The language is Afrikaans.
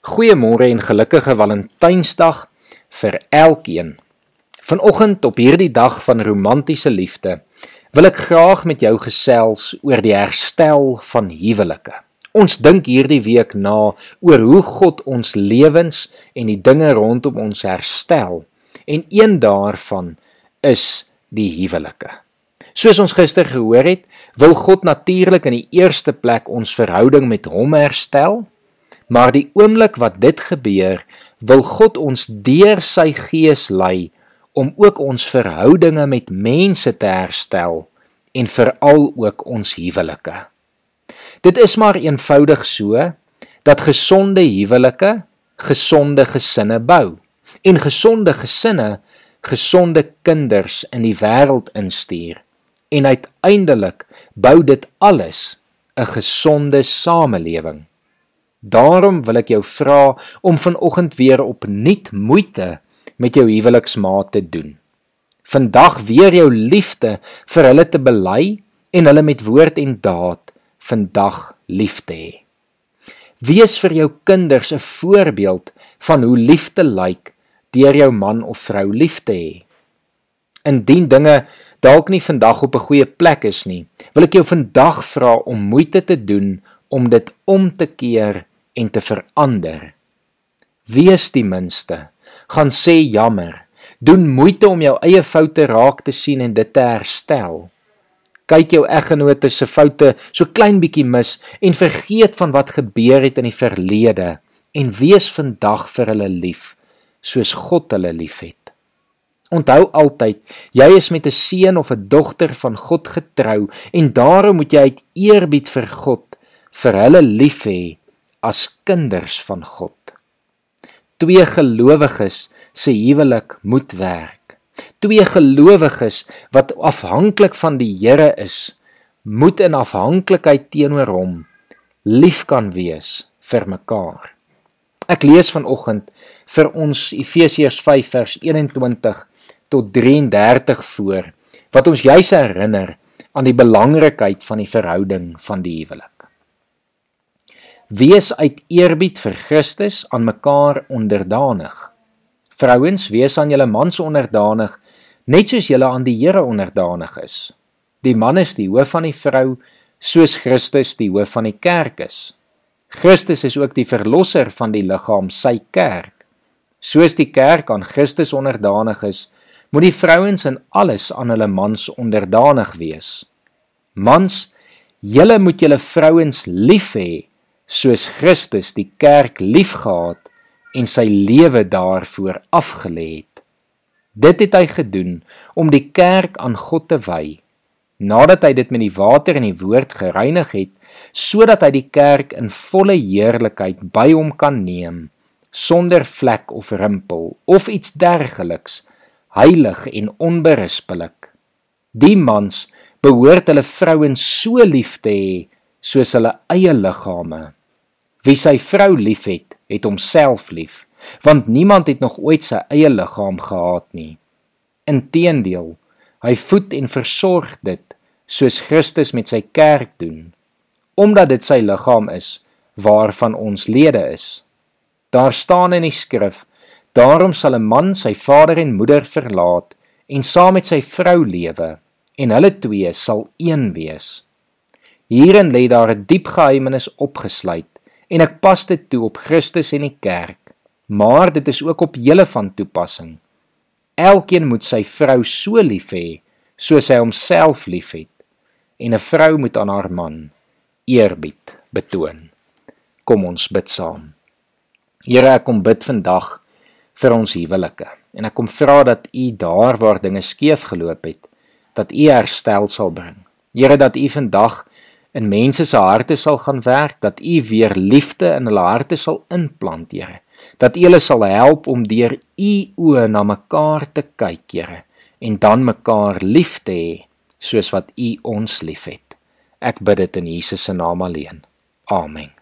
Goeiemôre en gelukkige Valentynsdag vir elkeen. Vanoggend op hierdie dag van romantiese liefde wil ek graag met jou gesels oor die herstel van huwelike. Ons dink hierdie week na oor hoe God ons lewens en die dinge rondom ons herstel en een daarvan is die huwelike. Soos ons gister gehoor het, wil God natuurlik in die eerste plek ons verhouding met hom herstel Maar die oomblik wat dit gebeur, wil God ons deur sy gees lei om ook ons verhoudinge met mense te herstel en veral ook ons huwelike. Dit is maar eenvoudig so dat gesonde huwelike gesonde gesinne bou en gesonde gesinne gesonde kinders in die wêreld instuur en uiteindelik bou dit alles 'n gesonde samelewing. Daarom wil ek jou vra om vanoggend weer opnuut moeite met jou huweliksmaat te doen. Vandag weer jou liefde vir hulle te bely en hulle met woord en daad vandag lief te hê. Wees vir jou kinders 'n voorbeeld van hoe liefde lyk deur jou man of vrou lief te hê. Indien dinge dalk nie vandag op 'n goeie plek is nie, wil ek jou vandag vra om moeite te doen om dit om te keer en te verander. Wees die minste, gaan sê jammer, doen moeite om jou eie foute raak te sien en dit te herstel. Kyk jou eggenote se foute so klein bietjie mis en vergeet van wat gebeur het in die verlede en wees vandag vir hulle lief soos God hulle liefhet. Onthou altyd, jy is met 'n seun of 'n dogter van God getrou en daarom moet jy uit eerbied vir God vir hulle lief hê as kinders van God. Twee gelowiges se huwelik moet werk. Twee gelowiges wat afhanklik van die Here is, moet in afhanklikheid teenoor hom lief kan wees vir mekaar. Ek lees vanoggend vir ons Efesiërs 5 vers 21 tot 33 voor wat ons juis herinner aan die belangrikheid van die verhouding van die huwelik. Wees uit eerbied vir Christus aan mekaar onderdanig. Vrouens, wees aan julle mans onderdanig, net soos julle aan die Here onderdanig is. Die man is die hoof van die vrou, soos Christus die hoof van die kerk is. Christus is ook die verlosser van die liggaam, sy kerk. Soos die kerk aan Christus onderdanig is, moet die vrouens in alles aan hulle mans onderdanig wees. Mans, julle moet julle vrouens lief hê soos Christus die kerk liefgehad en sy lewe daarvoor afgelê het. Dit het hy gedoen om die kerk aan God te wy. Nadat hy dit met die water en die woord gereinig het, sodat hy die kerk in volle heerlikheid by hom kan neem, sonder vlek of rimpel of iets dergeliks, heilig en onberispelik. Die mans behoort hulle vrouens so lief te hê soos hulle eie liggame. Wie sy vrou liefhet, het homself lief, want niemand het nog ooit sy eie liggaam gehaat nie. Inteendeel, hy voed en versorg dit soos Christus met sy kerk doen, omdat dit sy liggaam is waarvan ons lede is. Daar staan in die skrif: Daarom sal 'n man sy vader en moeder verlaat en saam met sy vrou lewe, en hulle twee sal een wees. Hierin lê daar 'n diep geheimnis opgesluit en ek pas dit toe op Christus en die kerk, maar dit is ook op julle van toepassing. Elkeen moet sy vrou so lief hê soos hy homself liefhet en 'n vrou moet aan haar man eerbied betoon. Kom ons bid saam. Here, ek kom bid vandag vir ons huwelike en ek kom vra dat U daar waar dinge skeef geloop het, dat U herstel sal bring. Here, dat U vandag in mense se harte sal gaan werk, dat U weer liefde in hulle harte sal inplant, Here. Dat U hulle sal help om deur U oë na mekaar te kyk, Here, en dan mekaar lief te hê soos wat U ons liefhet. Ek bid dit in Jesus se naam alleen. Amen.